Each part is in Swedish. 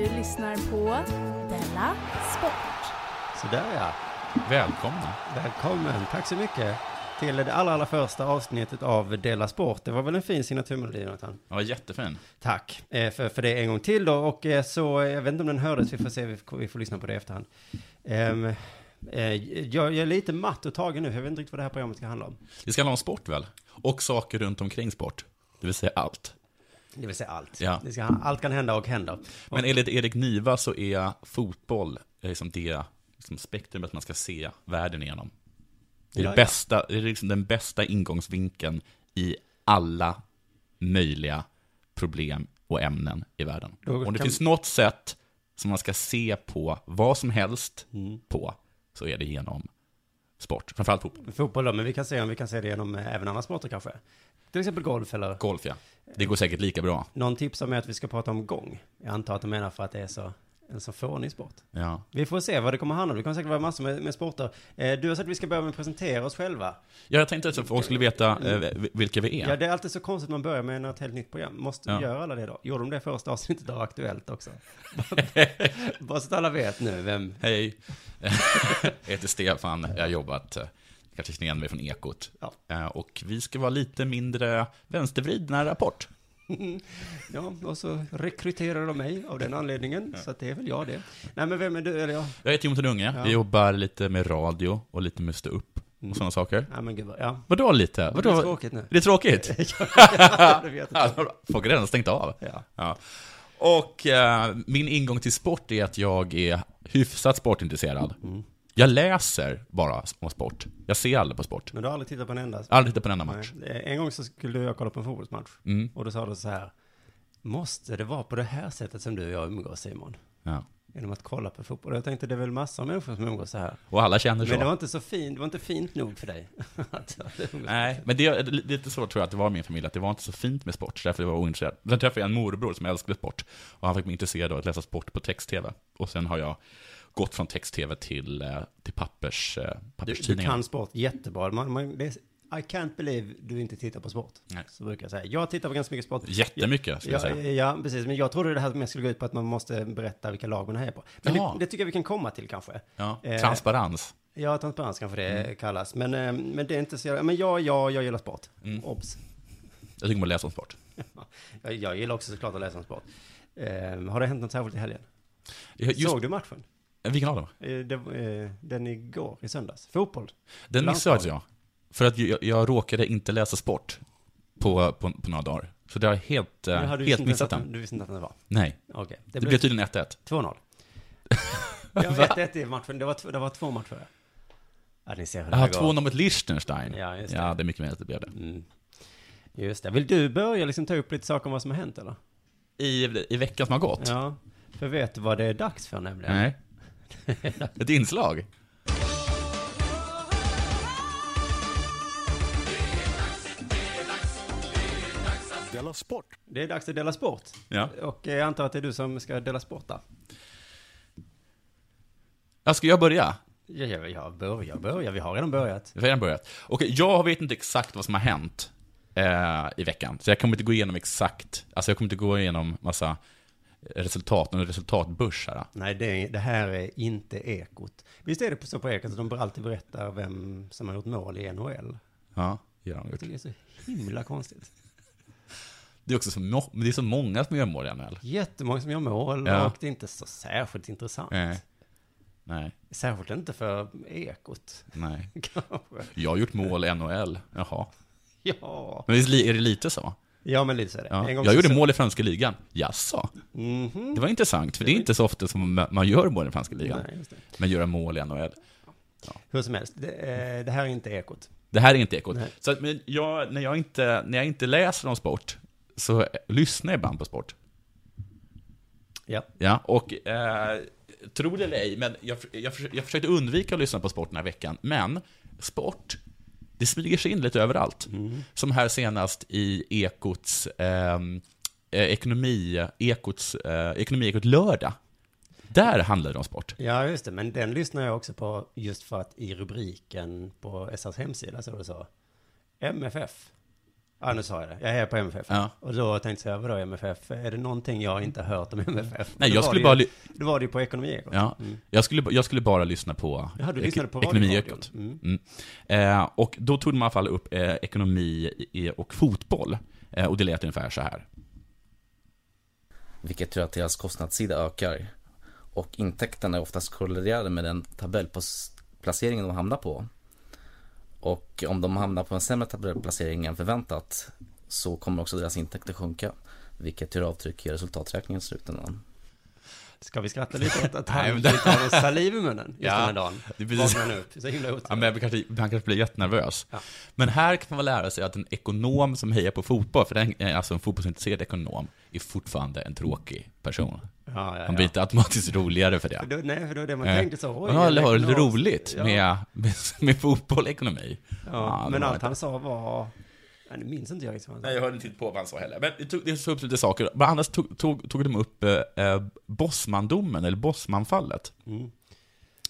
Du lyssnar på Della Sport. Sådär ja. Välkomna. Välkommen. Tack så mycket till det allra, allra första avsnittet av Dela Sport. Det var väl en fin signaturmelodi, Jonathan? Ja, jättefin. Tack eh, för, för det en gång till då. Och eh, så, eh, jag vet inte om den hördes, vi får se, vi får, vi får lyssna på det i efterhand. Ehm, eh, jag, jag är lite matt och tagen nu, jag vet inte riktigt vad det här programmet ska handla om. Det ska handla om sport väl? Och saker runt omkring sport. Det vill säga allt. Det vill säga allt. Ja. Ska, allt kan hända och händer. Men enligt Erik Niva så är fotboll liksom det liksom spektrumet man ska se världen igenom. Det är, Ja, det ja. bästa, det är liksom den bästa ingångsvinkeln i alla möjliga problem och ämnen i världen. Då Om det kan- finns något sätt som man ska se på vad som helst Mm. på, så är det genom sport. Framförallt fotboll. Fotboll då, men vi kan se om vi kan se det genom eh, även andra sporter kanske. Till exempel golf eller Golf, ja. Det går säkert lika bra. någon tips om är att vi ska prata om gång. Jag antar att de menar för att det är så, en så fånig sport. Ja. Vi får se vad det kommer handla om. Det kommer säkert vara massor med, med sporter. Eh, du har sagt att vi ska börja med att presentera oss själva. Ja, jag tänkte att folk skulle veta eh, vilka vi är. Ja, det är alltid så konstigt att man börjar med ett helt nytt program. Måste Ja. göra alla det då? Gjorde de det första avsnittet av Aktuellt också? Bara så att alla vet nu vem... Hej, jag heter Stefan, jag har jobbat, eh, kanske känner igen mig från Ekot. Ja. Och vi ska vara lite mindre vänstervridna Rapport. Ja, och så rekryterar de mig av den anledningen. Så att det är väl jag det. Nej, men vem är du? Eller ja. Jag heter Jonathan Unge, Ja. jag jobbar lite med radio och lite med stå upp och sådana saker. Nej, men gud vad... Ja. Vadå lite? Det Vadå? är tråkigt nu. Det är tråkigt? ja, det vet jag. Ja, Folk har redan stängt av. Ja. Ja. Och eh, min ingång till sport är att jag är hyfsat sportintresserad. Mm. Jag läser bara om sport. Jag ser aldrig på sport. Men du har aldrig tittat på en enda? Aldrig tittat på en enda match. Nej. En gång så skulle jag kolla på en fotbollsmatch. Mm. Och då sa du så här. Måste det vara på det här sättet som du och jag umgås Simon? Ja. Genom att kolla på fotboll. Jag tänkte det är väl massor av människor som umgås så här. Och alla känner så. Men det var inte så fint, det var inte fint nog för dig. Nej, men det är lite så tror jag att det var i min familj, att det var inte så fint med sport, därför var jag ointresserad. Sen träffade jag en morbror som älskade sport, och han fick mig intresserad av att läsa sport på text-tv. Och sen har jag gått från text-tv till, eh, till pappers, eh, Du, du papperstidningar. kan sport jättebra. Man, man, det är, I can't believe du inte tittar på sport. Nej. Så brukar jag säga. Jag tittar på ganska mycket sport. Jättemycket, skulle jag Ja, säga. ja, precis. Men jag trodde det här mest skulle gå ut på att man måste berätta vilka lag man är på. Men det, det tycker jag vi kan komma till kanske. Ja, Eh, transparens. Ja, transparens kanske det Mm. kallas. Men, eh, men det är inte så... Men ja, ja, jag gillar sport. Mm. Obs. Jag tycker att läsa om sport. Jag, jag gillar också såklart att läsa om sport. Eh, har det hänt något särskilt i helgen? Just, Såg du matchen? Vilken av dem? Eh, det, eh, den igår, i söndags. Fotboll. Den missade jag. För att jag, jag råkade inte läsa sport på, på, på några dagar. Så det har jag helt, eh, Men har du helt missat den. Du visste inte att den var? Nej. Okej. Det, blev tydligen 1-1. 2-0. Ja, 1-1 i matchen. Det var, det var två matcher. Ja, ni ser hur det går. 2-0 mot Liechtenstein. Ja, just det. Ja, det är mycket möjligt att det blev det. Mm. Just det. Vill du börja liksom ta upp lite saker om vad som har hänt eller? I, I veckan som har gått? Ja. För vet du vad det är dags för nämligen? Nej. Ett inslag? Della Sport. Det är dags att dela sport. Ja. Och jag antar att det är du som ska dela sport där. Ja, ska jag börja? Ja, ja, ja börja, börja. Vi har redan börjat. Vi har redan börjat. Okej, jag vet inte exakt vad som har hänt eh, i veckan. Så jag kommer inte gå igenom exakt, alltså jag kommer inte gå igenom massa resultat, någon resultatbörs här. Nej, det, det här är inte Ekot. Visst är det på- så på Ekot att de alltid berätta vem som har gjort mål i NHL? Ja, det har de gjort. det är så himla konstigt. Det är också så, det är så många som gör mål i NHL. Jättemånga som gör mål Ja. och det är inte så särskilt intressant. Nej. Nej, Särskilt inte för Ekot. nej. Kanske. Jag har gjort mål i NHL, jaha. Ja. Men är det lite så? Ja, men lite så är det. Ja. En gång Jag gjorde mål i franska ligan. Jaså? Mhm. Det var intressant, för det är inte så ofta som ma- man gör mål i franska ligan. Nej. Men göra mål i NHL. Hur som helst, det, eh, det här är inte Ekot. Det här är inte ekot. Nej. Så att, men jag, när, jag inte, när jag inte läser om sport, så lyssnar jag ibland på sport. Ja. Ja, och eh, tro det eller ej, men jag, jag, jag försökte undvika att lyssna på sport den här veckan. Men sport, det smyger sig in lite överallt. Som här senast i Ekots ehm, eh, ekonomi, Ekots, eh, ekonomi Ekot lördag. Där handlar det om sport. Ja, just det. Men den lyssnar jag också på just för att i rubriken på SRs hemsida så det så. MFF. Ja, nu sa jag det. Jag är på MFF. Ja. Och då tänkte jag, vadå MFF? Är det någonting jag inte har hört om MFF? Nej, Då jag skulle bara... ju, Då var det ju på Ekonomi ja, Mm. jag, skulle, jag skulle bara lyssna på, Jaha, du lyssnade på ekonomi radioradion. Ekot. Mm. Mm. Eh, och då tog de i alla fall upp eh, ekonomi och fotboll. Eh, och det lät ungefär så här. vilket gör att deras kostnadssida ökar. Och intäkterna är oftast korrelerade med den tabellplaceringen de hamnar på. Och om de hamnar på en sämre tabellplacering än förväntat så kommer också deras intäkter sjunka. Vilket gör avtryck i resultaträkningen i slutändan. Ska vi skratta lite åt att han har någon saliv i munnen just Ja, den här dagen? det precis- Vaknar upp, så himla Ja, men kanske, han kanske blir jättenervös. Ja. Men här kan man lära sig att en ekonom som hejar på fotboll, för den, alltså en fotbollsintresserad ekonom, är fortfarande en tråkig person. Ja, ja, Han blir inte automatiskt roligare för det. För då, nej, för då är det man Eh, tänkte så. oj, det har roligt Ja. med, med, med fotboll och ekonomi. Ja, Ja, det men allt han sa var... Nej, nu minns inte jag han sa. Nej, jag hörde inte på vad han sa heller. Men det tog, det tog upp lite saker. Bland annat tog, tog, tog de upp eh, eh, Bosmandomen, eller Bosmanfallet. Mm.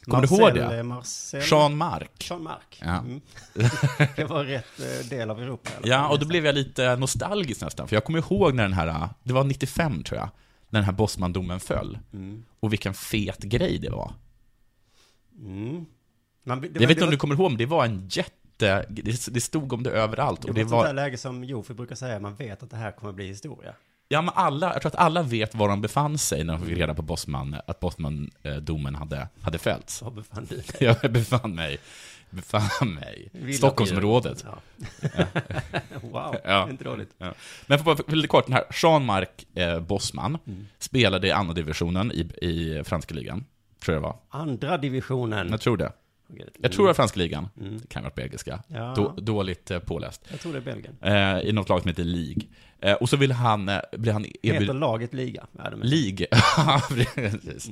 Kommer du ihåg Marcel, det? eh, Marcel, Jean Marc. Jean Marc. Ja. Mm. det var rätt eh, del av Europa. Ja, och då blev jag lite nostalgisk nästan, för jag kommer ihåg när den här, det var 95 tror jag, när den här Bosmandomen föll. Mm. Och vilken fet grej det var. Mm. Man, det, jag vet inte om var, du kommer ihåg, men det var en jätte, det, det stod om det överallt. Det Och var det ett sånt där var, läge som Jofi brukar säga, man vet att det här kommer bli historia. ja men alla, jag tror att alla vet var de befann sig när de fick reda på Bosman, att Bosman-domen hade, hade fällts. Så befann du dig. Jag befann mig, befann mig, Villa Stockholmsområdet. Ja. wow, Ja. inte dåligt. Ja. Men för bara lite kort, den här Jean-Marc eh, Bosman Mm. spelade i andra divisionen i, i franska ligan, tror jag det var. Andra divisionen. Jag tror det. Okej. Jag tror det var franska ligan. Mm. Det kan vara belgiska. Ja. Då, dåligt eh, påläst. Jag tror det är Belgien. Eh, I något lag som heter League. Eh, och så ville han, eh, blev han Heter erbjuden... laget liga? League. Precis.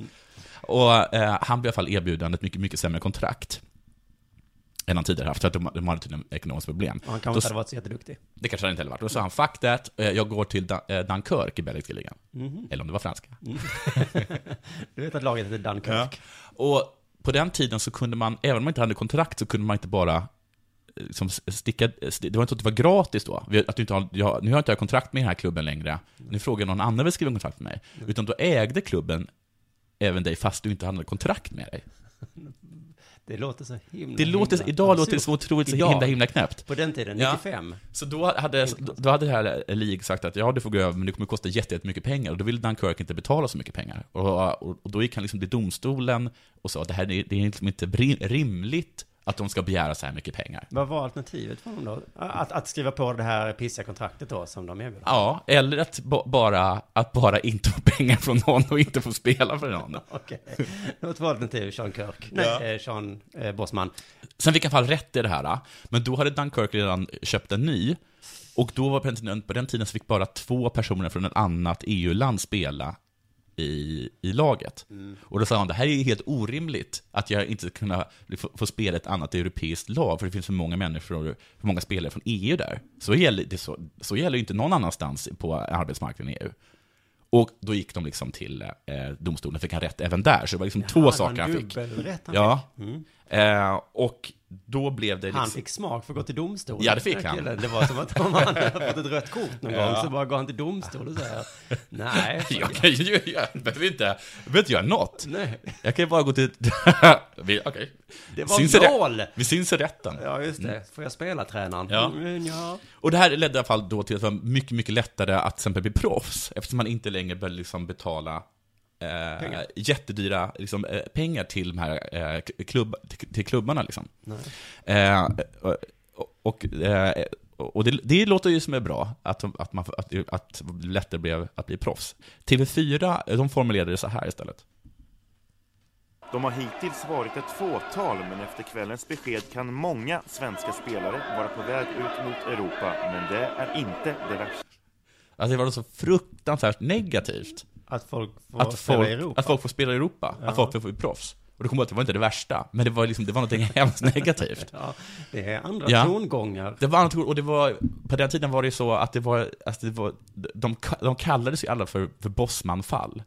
Och eh, han blev i alla fall erbjuden ett mycket, mycket sämre kontrakt. Än han tidigare haft, för att de, de hade tydligen ekonomiska problem. Och han kanske inte hade varit så jätteduktig. Det kanske han inte heller varit. Då sa han 'fuck that, eh, jag går till Dan- eh, Dunkirk i belgiska ligan. Mhm. Eller om det var franska. Du vet att laget heter Dunkirk? Och på den tiden så kunde man, även om man inte hade kontrakt, så kunde man inte bara liksom sticka, sti- det var inte så att det var gratis då. Att du inte har, jag, nu har inte jag kontrakt med den här klubben längre. Nu frågar någon annan vill skriva kontrakt med mig. Utan då ägde klubben även dig fast du inte hade kontrakt med dig. Det låter så himla Det låter, himla idag låter det så otroligt så Idag. himla, himla knäppt. På den tiden, Ja. 95. Så då hade, då hade det här League sagt att ja, du får gå över, men det kommer kosta jätte- jättemycket pengar. Och då ville Dunkirk inte betala så mycket pengar. Och, och, och då gick han liksom till domstolen och sa att det här är, det är liksom inte rimligt att de ska begära så här mycket pengar. Vad var alternativet för honom då? Att, att skriva på det här pissiga kontraktet då, som de erbjöd? Ja, eller att ba- bara, att bara inte få pengar från någon och inte få spela för någon. Okej. Det var två alternativ, Sean Kirk. Nej, Ja. eh, Sean eh, Bosman. Sen fick han i alla fall rätt i det här, men då hade Dunkirk redan köpt en ny. Och då var på den tiden, på den tiden så fick bara två personer från ett annat EU-land spela i, i laget. Och då sa han, det här är helt orimligt att jag inte ska kunna få, få spela ett annat europeiskt lag, för det finns för många människor, för många spelare från EU där. Så gäller det så, så gäller ju inte någon annanstans på arbetsmarknaden i EU. Och då gick de liksom till eh, domstolen, fick han rätt även där. Så det var liksom två det var saker han fick. dubbelrätt han ja. fick. Mm. Eh, och då blev det liksom... Han fick smak för att gå till domstol. Ja, det fick han. killen. Det var som att om han hade fått ett rött kort någon Ja. gång så bara går han till domstol och säger nej. Jag kan ju, jag behöver inte, jag behöver inte göra något. Nej. Jag kan ju bara gå till... Okej. Det var Syns mål! Vi syns i rätten. Ja, just det. Får jag spela tränaren? Ja. Mm, ja. Och det här ledde i alla fall då till att det var mycket, mycket lättare att till exempel bli proffs, eftersom man inte längre behövde liksom betala eh, Pengar. jättedyra liksom, eh, pengar till de här eh, klubb, till, till klubbarna. Liksom. Nej. Och och, och det, det låter ju som är bra, att, att, man, att, att det lättare blev att bli proffs. TV4, de formulerade det så här istället. De har hittills varit ett fåtal, men efter kvällens besked kan många svenska spelare vara på väg ut mot Europa. Men det är inte det värsta. Alltså det var så fruktansvärt negativt. Att folk får att spela folk, i Europa. Att folk får spela i Europa. Ja. Att folk får bli proffs. Och då kom jag att det var inte det värsta, men det var liksom, det var någonting hemskt negativt. Ja, det är andra Ja. tongångar. Det var andra ton- och det var, på den tiden var det ju så att det var, alltså det var de, de kallades ju alla för, för bossmanfall.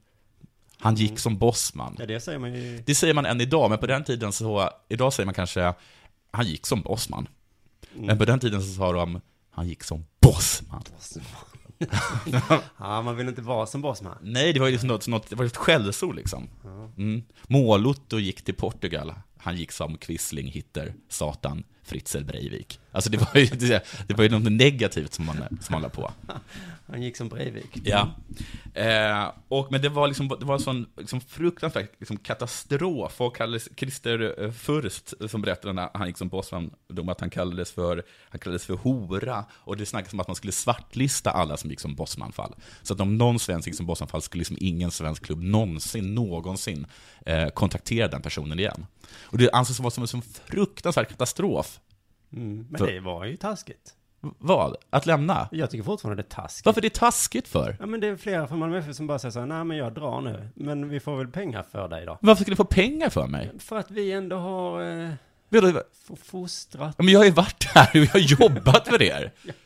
Han gick som bossman. Ja, det säger man ju. Det säger man än idag, men på den tiden så, idag säger man kanske, han gick som bossman. Mm. Men på den tiden så sa de, han gick som bossman. Ja, man vill inte vara som bossman. Nej, det var ju något, något, det var ett skällsord liksom. Mm. Målotto gick till Portugal. Han gick som Quisling, Hitler, Satan, Fritzl Breivik. Alltså det var ju, det, var ju något negativt som man, som man la på. Han gick som Breivik. Ja. Eh, och, men det var liksom, det var en sån liksom, fruktansvärd liksom, katastrof. Folk kallades, Christer eh, Furst, som berättade när han gick som bossman, att han kallades för, han kallades för hora. Och det snackades om att man skulle svartlista alla som gick som bossmanfall. Så att om någon svensk gick som bossmanfall skulle liksom ingen svensk klubb någonsin, någonsin eh, kontaktera den personen igen. Och det ansågs vara som en sån fruktansvärd katastrof. Mm, men För- det var ju taskigt. Vad? Att lämna? Jag tycker fortfarande det är taskigt. Varför är det taskigt för? Ja, men det är flera från Malmö FF som bara säger så här, nej men jag drar nu. Men vi får väl pengar för dig då. Varför ska ni få pengar för mig? För att vi ändå har eh, Vadå? f- fostrat. Ja, Men jag har ju varit här och jag har jobbat för er.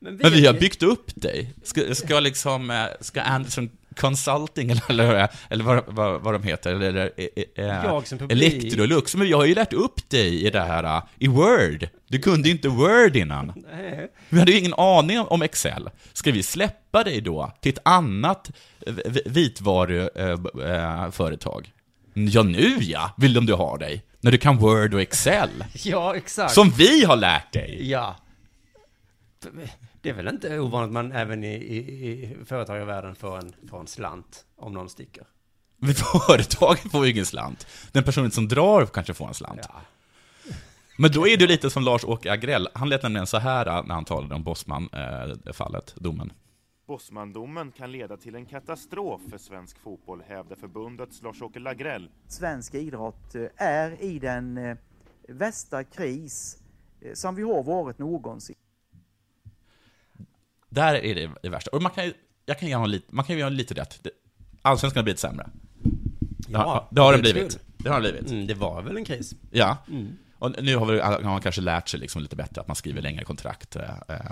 Men Men vi har byggt upp dig. Ska, ska liksom, eh, ska Anderson Consulting eller, eller, eller vad, vad, vad de heter, eller, eller eh, eh, Jag som publik. Electrolux, men jag har ju lärt upp dig i det här, eh, i Word. Du kunde ju inte Word innan. Nej. Vi hade ju ingen aning om Excel. Ska vi släppa dig då till ett annat eh, vitvaruföretag? Ja, nu ja, vill de du ha dig. När du kan Word och Excel. Ja, exakt. Som vi har lärt dig. Ja. Det är väl inte ovanligt att man även i, i, i företagarvärlden får en, får en slant om någon sticker. Men företaget får ju ingen slant. Den personen som drar kanske får en slant. Ja. Men då är det lite som Lars-Åke Agrell. Han lät nämligen så här eh, när han talade om Bosman-fallet, domen. Bosmandomen kan leda till en katastrof för svensk fotboll, hävdar förbundets Lars-Åke Lagrell. Svensk idrott eh, är i den värsta kris som vi har varit någonsin. Där är det det värsta. Och man kan ju, jag kan ge honom lite, man kan ju ge honom lite rätt. Det- Allsvenskan har blivit sämre. Ja, det har den det blivit. Det har den blivit. Mm, det var väl en kris. Ja. Mm. Och nu har, vi, har man kanske lärt sig liksom lite bättre att man skriver längre kontrakt eh,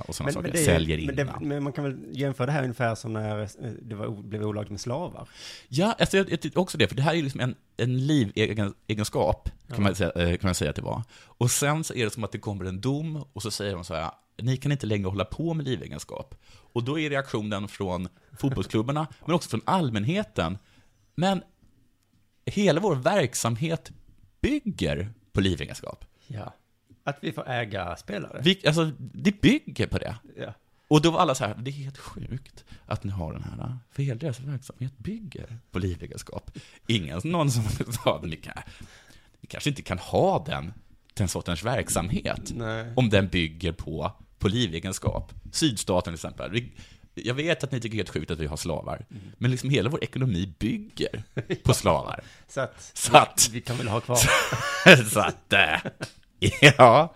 och sådana saker. det är- Säljer in. men, det, men man kan väl jämföra det här ungefär som när eh, det var, blev olagligt med slavar. Ja, alltså jag, jag tycker också det, för det här är ju liksom en, en livegenskap, kan, Ja. man säga, eh, kan man säga att det var. Och sen så är det som att det kommer en dom, och så säger de så här, ni kan inte längre hålla på med livegenskap. Och då är reaktionen från fotbollsklubbarna, men också från allmänheten, men hela vår verksamhet bygger på livegenskap. Ja. Att vi får äga spelare. Vi, alltså, det bygger på det. Ja. Och då var alla så här, det är helt sjukt att ni har den här, för hela deras verksamhet bygger på livegenskap. Ingen, någon som sa, ni, kan, ni kanske inte kan ha den, den sortens verksamhet, Nej. om den bygger på, på livegenskap. Sydstaten till exempel. Vi, jag vet att ni tycker det är helt sjukt att vi har slavar, men liksom hela vår ekonomi bygger på slavar. Så att, Så att- vi kan väl ha kvar. så att, eh, ja.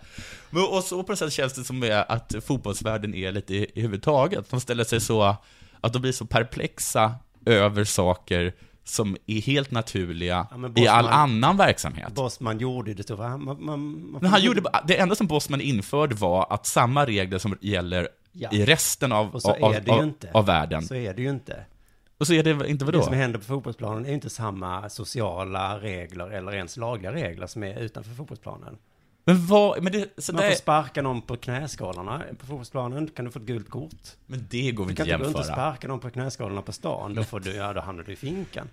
Men, och så på något sätt känns det som att fotbollsvärlden är lite i, i huvudtaget. De ställer sig så, att de blir så perplexa över saker som är helt naturliga Ja, men i all Bosman- annan verksamhet. Bosman gjorde det stora. Man, man, man, han gjorde, det enda som Bosman införde var att samma regler som gäller Ja. i resten av, Och så av, är det ju inte. av världen. Så är det ju inte. Och så är det inte vadå? Det som händer på fotbollsplanen är inte samma sociala regler eller ens lagliga regler som är utanför fotbollsplanen. Men vad, men det, så Man får sparka någon på knäskålarna på fotbollsplanen, kan du få ett gult kort. men det går Du väl inte kan inte gå runt och jämföra? sparka någon på knäskålarna på stan, då, får du, ja, då hamnar du i finkan.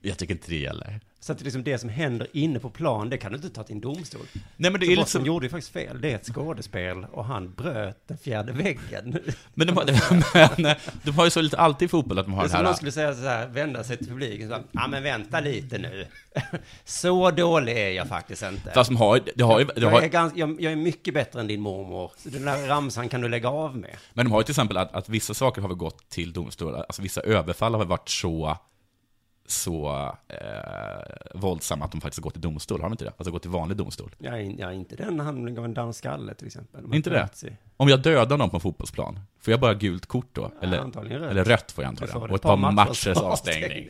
Jag tycker inte det gäller. Så att det, liksom det som händer inne på plan, det kan du inte ta till en domstol. Nej men det Så är liksom, gjorde ju faktiskt fel. Det är ett skådespel och han bröt den fjärde väggen. men de, har- men de har ju så lite alltid i fotboll att de har Det det som här... någon skulle säga så här, vända sig till publiken så ja men vänta lite nu. Så dålig är jag faktiskt inte. Fast de har, det har det jag, har, är gans, jag, jag är mycket bättre än din mormor. Så den där ramsan kan du lägga av med. Men de har ju till exempel att, att vissa saker har väl gått till domstol, alltså vissa överfall har väl varit så, så eh, våldsamma att de faktiskt gått till domstol, har de inte det? Alltså gått till vanlig domstol. Jag är inte den han gav en dansk skalle till exempel. Inte det? sig. Om jag dödar någon på en fotbollsplan, får jag bara gult kort då? Eller, antagligen rött. eller rött får jag antagligen. Och ett par par matchers avstängning.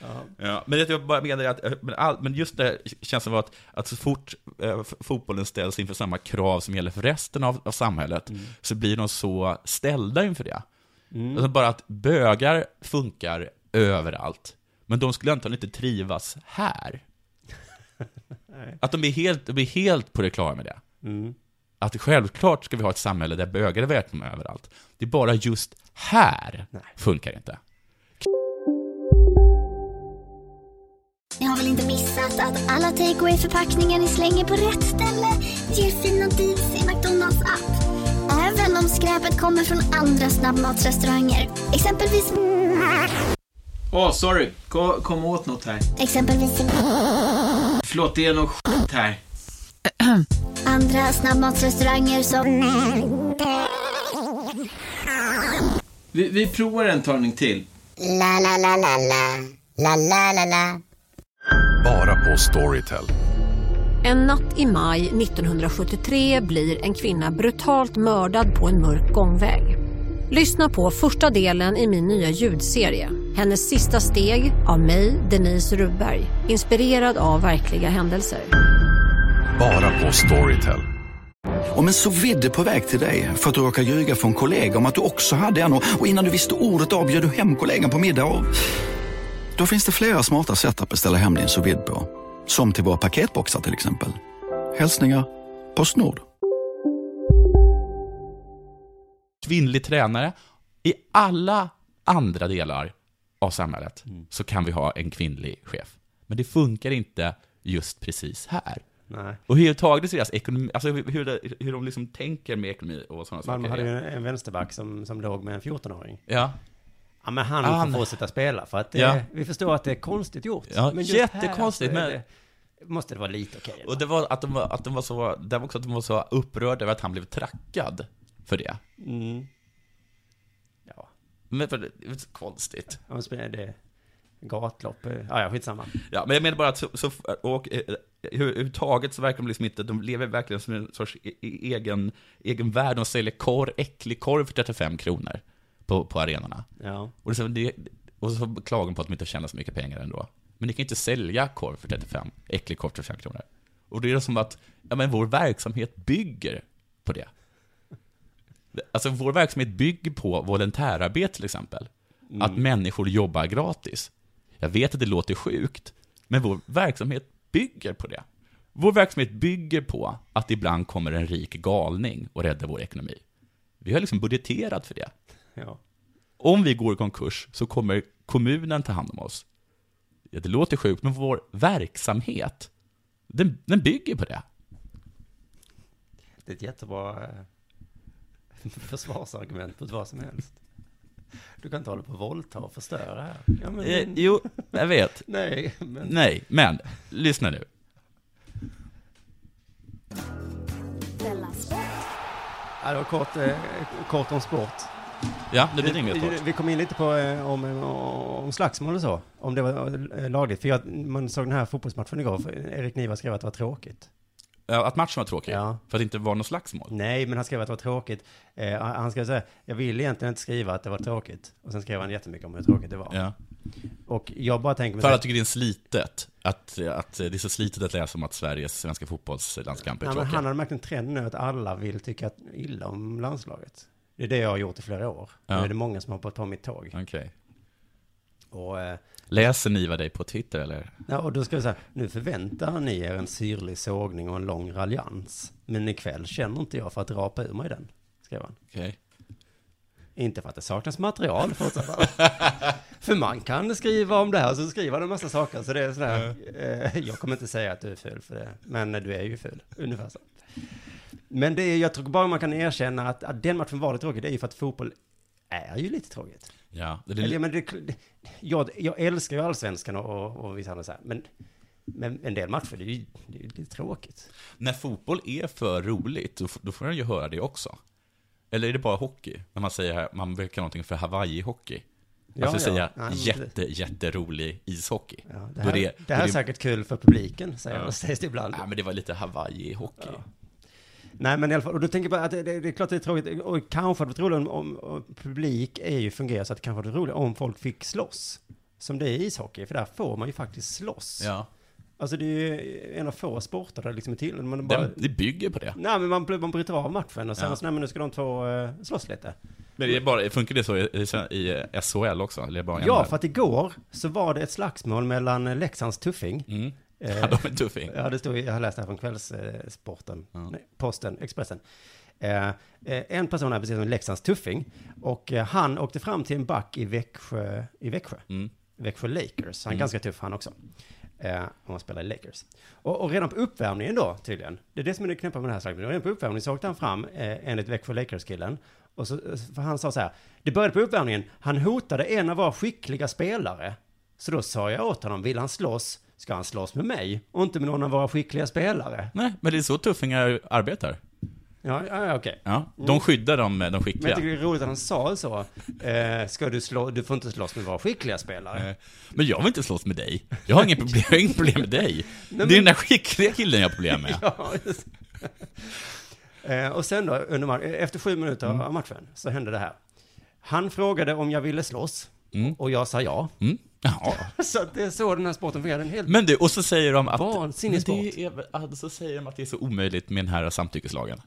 Ja. Ja, men det jag bara menar är att, men, all, men just det känns som att, att så fort eh, fotbollen ställs inför samma krav som gäller för resten av, av samhället, så blir de så ställda inför det. Mm. Alltså bara att bögar funkar överallt, men de skulle antagligen inte trivas här. Nej. Att de är helt, de är helt på det klara med det. Mm. Att självklart ska vi ha ett samhälle där bögar är välkomna överallt. Det är bara just här funkar inte. Ni har väl inte missat att alla takeaway förpackningar ni slänger på rätt ställe ger fina deals i McDonalds app. Även om skräpet kommer från andra snabbmatsrestauranger. Exempelvis... Åh, sorry. Kom, kom åt något här. Exempelvis... Förlåt, det är något skit här. Andra snabbmatsrestauranger som... Vi, vi provar en talning till. La, la, la, la, la. La, la, la, la. Bara på Storytel. En natt i maj 1973 blir en kvinna brutalt mördad på en mörk gångväg. Lyssna på första delen i min nya ljudserie. Hennes sista steg av mig, Denise Rubberg. Inspirerad av verkliga händelser. Bara på Storytel. Om en så vidde på väg till dig för att du råkar ljuga från kollega om att du också hade en och innan du visste ordet av du hem kollegan på middag och... Då finns det flera smarta sätt att beställa hem din sous på. Som till våra paketboxar till exempel. Hälsningar Postnord. kvinnlig tränare. I alla andra delar av samhället så kan vi ha en kvinnlig chef. Men det funkar inte just precis här. Nej. Och hur tagit deras ekonomi, alltså hur, hur, de liksom tänker med ekonomi och sådana Malmö saker. hade ju en vänsterback som, som låg med en 14-åring. Ja. Ja, men han, Han- får fortsätta spela för att det, Ja. vi förstår att det är konstigt gjort. Ja, just jättekonstigt, här så är men- det, måste det vara lite okej. Och det var att de var, att de var så, det var också att de var så upprörda över att han blev trackad för det. Mm. Men för det, är så konstigt. Spelar det gatlopp, eh, ja, ja skitsamma. Ja, men jag menar bara att så, så och, eh, överhuvudtaget så verkar de liksom inte, de lever verkligen som en sorts e- e- egen, egen värld. De säljer korv, äcklig korv för 35 kronor på, på arenorna. Ja. Och, så- det, och så klagar de på att de inte tjänar så mycket pengar ändå. Men ni kan inte sälja korv för 35, äcklig korv för 35 kronor. Och det är som att, ja men vår verksamhet bygger på det. Alltså vår verksamhet bygger på volontärarbete till exempel. Mm. Att människor jobbar gratis. Jag vet att det låter sjukt, men vår verksamhet bygger på det. Vår verksamhet bygger på att ibland kommer en rik galning och räddar vår ekonomi. Vi har liksom budgeterat för det. Ja. Om vi går i konkurs så kommer kommunen ta hand om oss. Ja, det låter sjukt, men vår verksamhet, den, den bygger på det. Det är ett jättebra eh, försvarsargument mot vad som helst. Du kan inte hålla på och våldta och förstöra här. Ja, men, Eh, jo, jag vet. Nej, men... Nej, men lyssna nu. Ja, det var kort, eh, kort om sport. Ja, det blir inget kort. vi kom in lite på eh, om, om slagsmål och så. Om det var eh, lagligt. För jag, man såg den här fotbollsmatchen igår. För Erik Niva skrev att det var tråkigt. Ja, Att matchen var tråkig? Ja. För att det inte var något slagsmål? Nej, men han skrev att det var tråkigt. Eh, han skrev här, jag vill egentligen inte skriva att det var tråkigt. Och sen skrev han jättemycket om hur tråkigt det var. Ja. Och jag bara tänker mig För att jag tycker det är slitet. Att, att det är så slitet att läsa om att Sveriges svenska fotbollslandskamp är men tråkiga. han har märkt en trend nu att alla vill tycka illa om landslaget. Det är det jag har gjort i flera år. Ja. Nu är det många som har på mitt tåg. Okej. Och, eh, Läser Niva dig på Twitter eller? ja, och då ska vi säga, nu förväntar ni er en syrlig sågning och en lång raljans. Men ikväll känner inte jag för att rapa ur mig den, skrev han. Okej. Inte för att det saknas material, fortsatte han. För man kan skriva om det här, så skriver han en massa saker. Så det är sådär, eh, jag kommer inte säga att du är ful för det, men du är ju ful, ungefär så. Men det är, jag tror bara man kan erkänna att, att den matchen var lite tråkig, det är ju för att fotboll är ju lite tråkigt. Ja, det Eller, är, men det, det, jag, jag älskar ju allsvenskan och, och, och vissa andra så här, men, men en del matcher, det är ju det är lite tråkigt. när fotboll är för roligt, då, får den ju höra det också. Eller är det bara hockey? När man säger här, man brukar någonting för Hawaii-hockey. Ja, alltså ja. säga Ja, jätte, jätterolig ishockey. Ja, det, här, är det, då här är det- säkert kul för publiken, säger Ja. ja. sägs det ibland. Ja, men det var lite Hawaii-hockey. Nej, men i alla fall, och då tänker bara att det, det, det är klart det är tråkigt, och kanske hade varit roligt om, om, publik är ju fungerar så att det kanske hade varit roligt om folk fick slåss. Som det är i ishockey, för där får man ju faktiskt slåss. Ja. Alltså det är ju en av få sporter där det liksom är till. Man bara, det bygger på det. nej, men man, man bryter av matchen och sen Ja. så, nej men nu ska de två uh, slåss lite. Men det är bara, funkar det så i, i, i SHL också? Eller bara Ja, för att igår så var det ett slagsmål mellan eh, Leksands Tuffing. Mm. Eh, Ja, de är tuffing. Ja, det stod, jag har läst det här från Kvällssporten, nej, Posten, Expressen. Eh, eh, en person är precis som Leksands Tuffing och eh, han åkte fram till en back i Växjö, i Växjö, Växjö Lakers. Han är Mm. ganska tuff han också. Eh, om man spelar i Lakers. Och, och redan på uppvärmningen då, tydligen, det är det som är det knäppa med det här slagsmålet. Redan på uppvärmningen så åkte han fram, eh, enligt Växjö Lakers-killen, och så, för han sa så här, det började på uppvärmningen, han hotade en av våra skickliga spelare. Så då sa jag åt honom, vill han slåss, ska han slåss med mig och inte med någon av våra skickliga spelare. Nej, men det är så tuffingar arbetar. Ja, ja, okej. Ja, de Mm. skyddar de, de Men jag skickliga. tycker det är roligt att han sa så. Eh, ska du slå, du får inte slåss med våra skickliga spelare. Nej. Men jag vill inte slåss med dig. Jag har inget problem, jag har inget problem med dig. men- Det är den där skickliga killen jag har problem med. ja, just. eh, och sen då, under efter sju minuter Mm. av matchen, så hände det här. Han frågade om jag ville slåss, Mm. och jag sa ja. Mm. Jaha. Så det är så den här sporten fungerar. Den helt... Men du, och så säger de att... Vansinnig sport. det är, väl- ja, så säger de att det är så omöjligt med den här samtyckeslagen.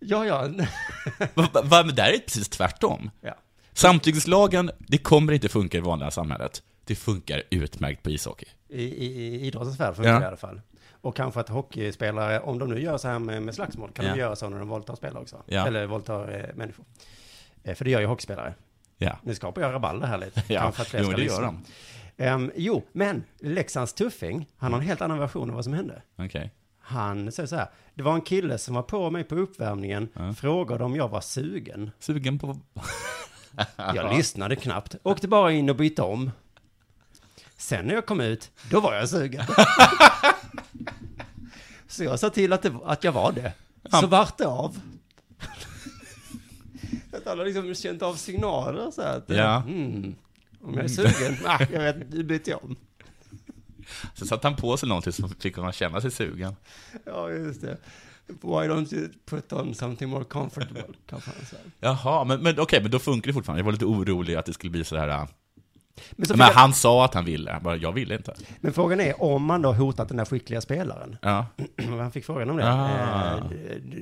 Ja, ja. Va, va, men där är det precis tvärtom. Ja. Samtyckeslagen, det kommer inte funka i vanliga samhället. Det funkar utmärkt på ishockey. I, i, i idrottens värld funkar Ja. det i alla fall. Och kanske att hockeyspelare, om de nu gör så här med, med slagsmål, kan Ja. de göra så när de våldtar spelare också. Ja. Eller våldtar eh, människor. Eh, för det gör ju hockeyspelare. Ja. Nu skapar jag rabalder här lite. Ja, jo, det gör de. Ehm, jo, men Leksands tuffing, han har en helt annan version av vad som hände. Okej. Han säger så här, det var en kille som var på mig på uppvärmningen, frågade om jag var sugen. Sugen på... Jag lyssnade knappt, åkte bara in och bytte om. Sen när jag kom ut, då var jag sugen. Så jag sa till att, det, att jag var det. Så vart det av. Alla liksom känt av signaler så här. Att, Ja. mm, om jag är sugen, ah, jag vet, nu byter jag om. Så satte han på sig någonting som fick honom att känna sig sugen. Ja, just det. Why don't you put on something more comfortable? Jaha, men, men okej, men då funkar det fortfarande. Jag var lite orolig att det skulle bli så här... Men Men, jag- han sa att han ville, han bara, jag ville inte. Men frågan är om man då hotat den där skickliga spelaren. Ja. Han fick frågan om det. Ah. Eh,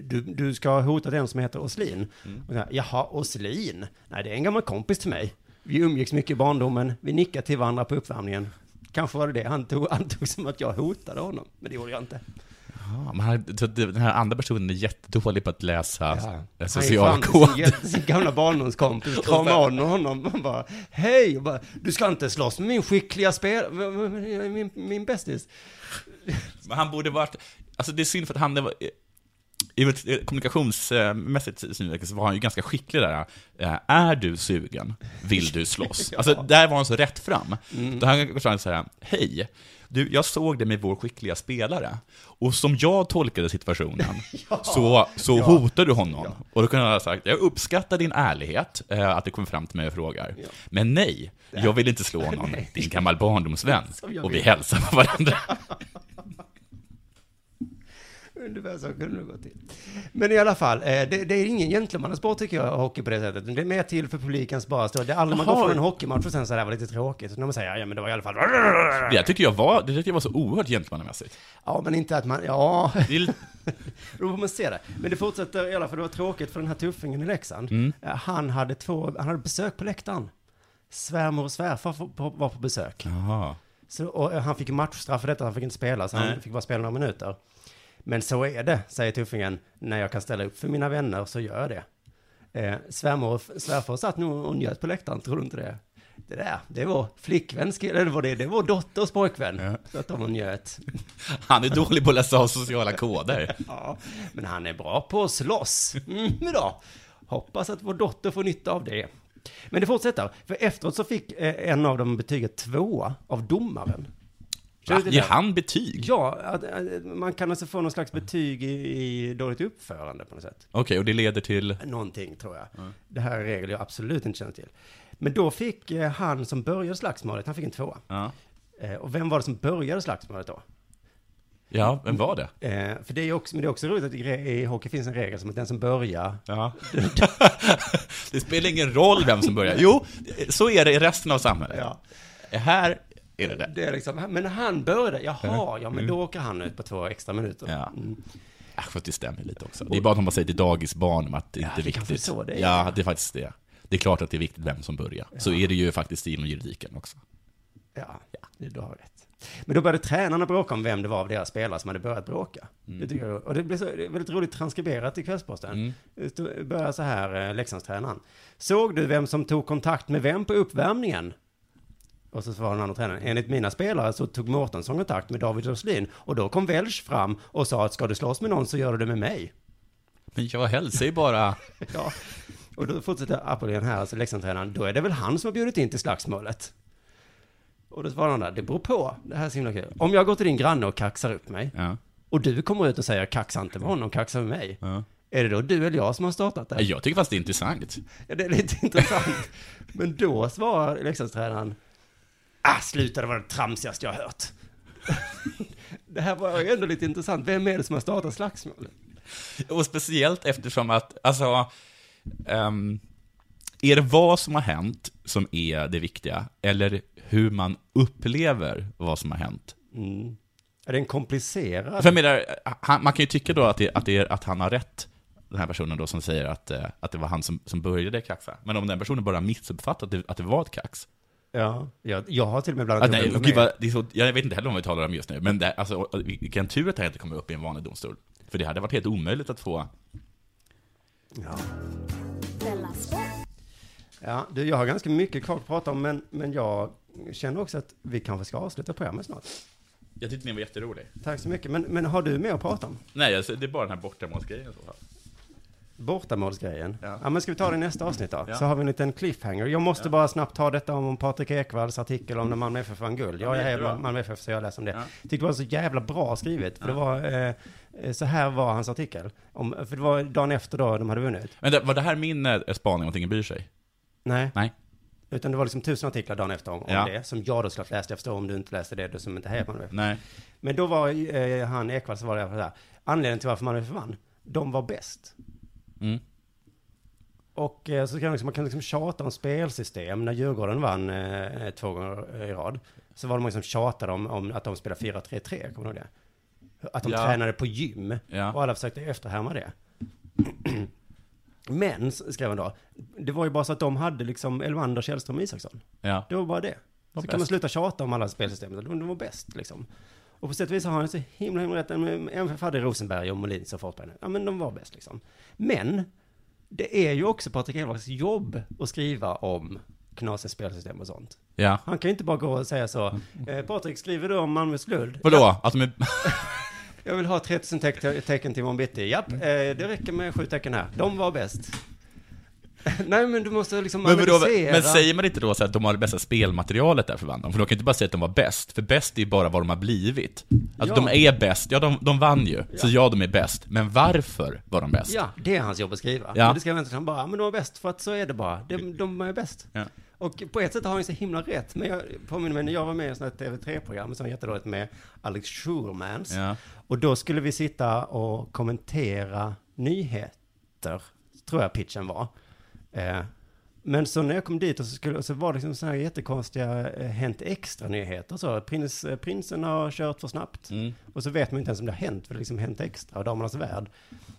Du, du ska ha hotat en som heter Oslin. Mm. Och här, Jaha, Oslin? Nej, det är en gammal kompis till mig. Vi umgicks mycket i barndomen. Vi nickade till varandra på uppvärmningen. Kanske var det det han tog, antog som att jag hotade honom. Men det gjorde jag inte. Ja, men han, det- den här andra personen är jättedålig på att läsa Ja. ja. Han sin, sin gamla barndomskompis, kramade om honom och bara Hej! Bara, du ska inte slåss med min skickliga spel, min, min bästis. Men han borde varit, alltså det är synd för att han var, i ett kommunikationsmässigt synvinkel så var han ju ganska skicklig där. Eh, Är du sugen? Vill du slåss? Alltså där var han så rätt fram. Mm. Då han så här, hej, du, jag såg det med vår skickliga spelare. Och som jag tolkade situationen, så, så Ja. hotar du honom. Och då kunde han ha sagt, jag uppskattar din ärlighet, eh, att du kommer fram till mig och frågar. Men nej, jag vill inte slå någon, din gammal barndomsvän. Och vi hälsar på varandra. Ungefär så kunde det gå till. Men i alla fall, eh, det, det är ingen gentlemannasport tycker jag, hockey på det sättet. Det är mer till för publikens bara stå. Det är aldrig man går från en hockeymatch och sen så här var lite tråkigt. När man säger, ja men det var i alla fall... Det tyckte jag var, det tyckte jag var så oerhört gentlemannamässigt. Ja, men inte att man, ja. Det Då får man se det. Men det fortsätter i alla fall, det var tråkigt för den här tuffingen i Leksand. Mm. Eh, Han hade två, han hade besök på läktaren. svärmor och svärfar var på besök. Jaha. Så, och han fick matchstraff för detta, han fick inte spela, så han Nej. fick bara spela några minuter. Men så är det, säger Tuffingen, när jag kan ställa upp för mina vänner så gör jag det. Eh, svärmor och svärfar satt nog och njöt på läktaren, tror du inte det? Det där, det var flickväns eller det var det, det var dotters pojkvän. Så att de njöt. Han är dålig på att läsa av sociala koder. Ja, men han är bra på att slåss. Mm, då. Hoppas att vår dotter får nytta av det. Men det fortsätter, för efteråt så fick eh, en av dem betyget tvåa av domaren. Till Ger han betyg? Ja, att, att man kan alltså få någon slags betyg i, i dåligt uppförande på något sätt. Okej, och det leder till? Någonting tror jag. Det här är regler jag absolut inte känner till. Men då fick eh, han som började slagsmålet, han fick en tvåa. Ja. Eh, och vem var det som började slagsmålet då? Ja, vem var det? Eh, för det är också, men det är också roligt att i hockey finns en regel som att den som börjar... Ja. det spelar ingen roll vem som börjar. Jo, så är det i resten av samhället. Ja. Här är det det. Det är liksom, men han började, jaha, Ja. ja men Mm. då åker han ut på två extra minuter. Ja. Mm. För att det stämmer lite också. Det är bara att man säger till dagisbarn att det Ja, inte är viktigt. så det är. Ja, det är faktiskt det. Det är klart att det är viktigt vem som börjar. Så är det ju faktiskt inom juridiken också. Ja, ja, du har rätt. Men då började tränarna bråka om vem det var av deras spelare som hade börjat bråka. Mm. Det tycker jag, och det blev så, det väldigt roligt transkriberat i Kvällsposten. Det börjar så här, eh, Leksandstränaren. Såg du vem som tog kontakt med vem på uppvärmningen? Och så svarade den andra tränaren, enligt mina spelare så tog Mårtensson kontakt med David Roslin och då kom Welch fram och sa att ska du slåss med någon så gör du det med mig. Men jag hälsar ju bara... Ja, och då fortsätter Apollon här, alltså Leksandstränaren, då är det väl han som har bjudit in till slagsmålet. Och då svarar han där, det beror på, det här är så himla kul. Om jag går till din granne och kaxar upp mig, Ja. och du kommer ut och säger kaxa inte med honom, kaxa med mig. Är det då du eller jag som har startat det? Jag tycker fast det är intressant. Ja, det är lite intressant. Men då svarar Leksandstränaren, ah, sluta, det var det tramsigaste jag har hört. det här var ju ändå lite intressant, vem är det som har startat slagsmålet? Och speciellt eftersom att, alltså, ehm, är det vad som har hänt som är det viktiga, eller hur man upplever vad som har hänt? Mm. Är det en komplicerad... För menar, han, man kan ju tycka då att, det, att, det är, att han har rätt, den här personen då som säger att, eh, att det var han som, som började kaxa. Men om den personen bara missuppfattat det, att det var ett kax. Ja, jag, jag har till och med blandat Ah, nej, gud, vad, det är så, jag vet inte heller vad vi talar om just nu, men det, alltså, vilken tur att det här inte kommer upp i en vanlig domstol. För det hade varit helt omöjligt att få... Ja. Ja, du, jag har ganska mycket kvar att prata om, men, men jag känner också att vi kanske ska avsluta programmet snart. Jag tyckte ni var jätterolig. Tack så mycket. Men, men har du mer att prata om? Nej, alltså, det är bara den här bortamålsgrejen i så fall. Bortamålsgrejen? Ja. Ja. men ska vi ta det i nästa avsnitt då? Ja. Så har vi en liten cliffhanger. Jag måste bara snabbt ta detta om Patrik Ekwalls artikel om när Malmö FF vann guld. Ja, Jag är. Malmö FF så jag läser om det. Ja. Jag tyckte det var så jävla bra skrivet. För Ja. det var, eh, så här var hans artikel. Om, för det var dagen efter då de hade vunnit. Men det, var det här min eh, spaning om att ingen bryr sig? Nej. Nej. Utan det var liksom tusen artiklar dagen efter om, om Ja. det, som jag då såklart läste. Jag förstår om du inte läste det, du som inte hejar Malmö FF. Nej. Men då var eh, han Ekwall, så var det så här. Anledningen till varför Malmö FF vann, de var bäst. Mm. Och eh, så kan man, liksom, man kan liksom tjata om spelsystem. När Djurgården vann eh, två gånger i rad, så var det många som tjatade om, om att de spelade 4-3-3, kommer du ihåg det? Att de Ja. tränade på gym, Ja. och alla försökte efterhärma det. Men, skrev han då, det var ju bara så att de hade liksom Elmander, Källström och Isaksson. Ja. Det var bara det. Så kan man sluta tjata om alla spelsystem. De, de var bäst liksom. Och på sätt och vis har han så himla, himla rätt. MFF hade Rosenberg och Molin och Forsberg. Ja, men de var bäst liksom. Men, det är ju också Patrik Ekwalls jobb att skriva om knasiga spelsystem och sånt. Ja. Han kan ju inte bara gå och säga så. Eh, Patrik, skriver du om Malmös guld? Vadå? Ja, Att de är... jag vill ha 3000 teck- tecken till imorgon bitti. Japp, eh, det räcker med sju tecken här. De var bäst. Nej, men du måste liksom Men, analysera. men säger man inte då så att de har det bästa spelmaterialet där för vann de? För de kan inte bara säga att de var bäst, för bäst är ju bara vad de har blivit. Alltså Ja. de är bäst, ja de, de vann ju, så ja de är bäst. Men varför var de bäst? Ja, det är hans jobb att skriva. Ja. Men det ska jag inte han bara, "Ja, men de var bäst för att så är det bara. De, de är bäst. Ja. Och på ett sätt har han ju så himla rätt. Men jag påminner mig när jag var med i ett sånt här TV3-program som var jättedåligt med Alex Schulmans. Ja. Och då skulle vi sitta och kommentera nyheter, tror jag pitchen var. Eh, men så när jag kom dit och så, skulle, så var det liksom sådana här jättekonstiga eh, Hänt Extra-nyheter. Så prins, eh, prinsen har kört för snabbt. Mm. Och så vet man inte ens om det har hänt, för det är liksom Hänt Extra och Damernas Värld.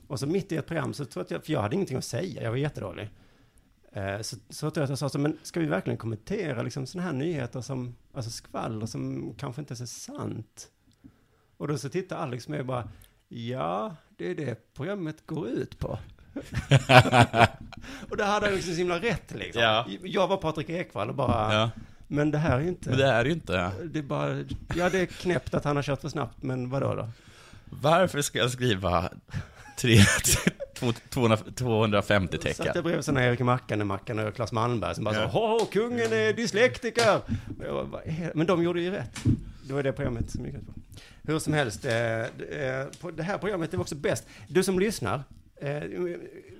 Och så mitt i ett program så tror jag att jag, för jag hade ingenting att säga, jag var jättedålig. Eh, Så, så att jag sa så, men ska vi verkligen kommentera liksom sådana här nyheter som, alltså skvaller som kanske inte är så sant? Och då så tittar Alex med och bara, ja, det är det programmet går ut på. Och det hade han liksom så himla rätt liksom. Ja. Jag var Patrik Ekwall och bara, Ja. men det här är ju inte... Men det är ju inte. Det är bara, ja det är knäppt att han har kört för snabbt, men vadå då? Varför ska jag skriva tre, två- 200 250 Satt jag tecken? bredvid sådana Erik Mackan och Claes Malmberg som bara Ja. sa, Hå, kungen är dyslektiker. Bara? Men de gjorde ju rätt. Det var det programmet som gick ut på. Hur som helst, eh, eh, det här programmet är också bäst. Du som lyssnar, eh,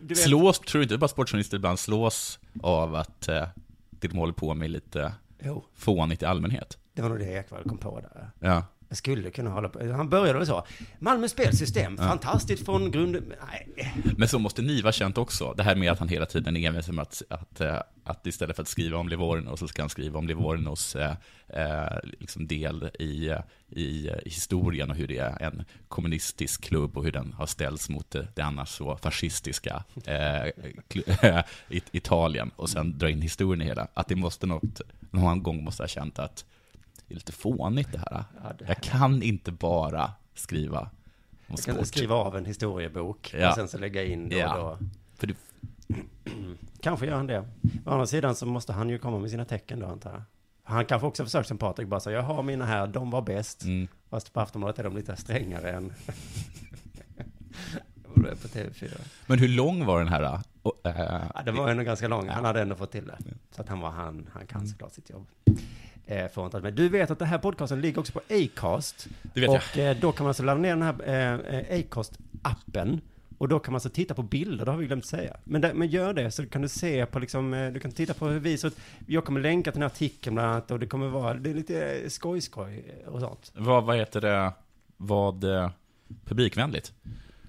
vet, Slås, tror du inte bara sportjournalister ibland slås av att eh, det de håller på med lite Jo. fånigt i allmänhet? det var nog det Ekwall kom på där. Ja. Jag skulle kunna hålla på. Han började väl så. Malmö spelsystem, fantastiskt från grund... Nej. Men så måste ni vara känt också. Det här med att han hela tiden är envis med att, att, eh, att istället för att skriva om Livorno så ska han skriva om Livornos eh, eh, liksom del i, i, historien och hur det är en kommunistisk klubb och hur den har ställts mot det, annars så fascistiska eh, Italien och sen dra in historien i hela. Att det måste något, någon gång måste ha känt att det är lite fånigt det här. Ja, det Jag kan inte bara skriva om Jag kan sport. skriva av en historiebok Ja. och sen så lägga in då Ja. och då. För det, Kanske gör han det. Å andra sidan så måste han ju komma med sina tecken då antar jag. Han kanske också försökt som Patrik, bara säga jag har mina här, de var bäst. Mm. Fast på Aftonbladet är de lite strängare än på TV4. Men hur lång var den här? äh, och, äh, Ja, det var ändå ganska lång. Han hade ändå fått till det. Så att han var han, han Mm. kan såklart sitt jobb. Eh, får inte, men du vet att det här podcasten ligger också på Acast. Det vet och eh, då kan man alltså ladda ner den här eh, Acast-appen. Och då kan man alltså titta på bilder, det har vi glömt säga. Men, där, men gör det, så kan du se på liksom, eh, du kan titta på hur vi ut. Jag kommer länka till den här artikeln bland annat och det kommer vara, det är lite skoj-skoj och sånt. vad, vad heter det? Vad eh, publikvänligt?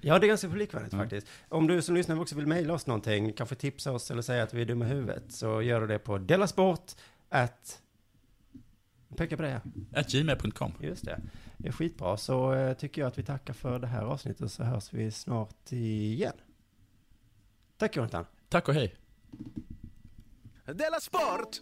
Ja, det är ganska publikvänligt Mm. faktiskt. Om du som lyssnar också vill mejla oss någonting, kanske tipsa oss eller säga att vi är dumma i huvudet, så gör du det på delasport at... Peka på det. At gmail.com. Just det. Det är skitbra. Så eh, tycker jag att vi tackar för det här avsnittet så hörs vi snart igen. Tack Jonathan. Tack och hej. Della Sport!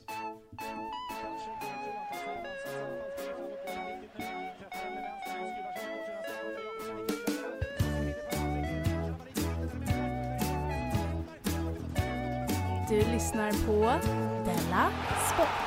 Du lyssnar på Della Sport.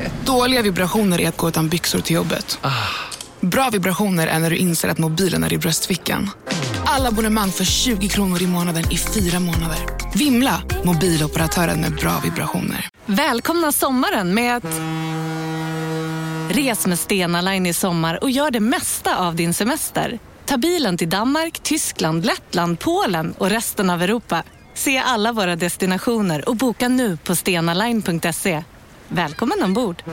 Dåliga vibrationer är att gå utan byxor till jobbet. Bra vibrationer är när du inser att mobilen är i bröstfickan. Alla abonnemang för 20 kronor i månaden i fyra månader. Vimla! Mobiloperatören med bra vibrationer. Välkomna sommaren med att... Res med Stena Line i sommar och gör det mesta av din semester. Ta bilen till Danmark, Tyskland, Lettland, Polen och resten av Europa. Se alla våra destinationer och boka nu på stenaline.se. Välkommen ombord!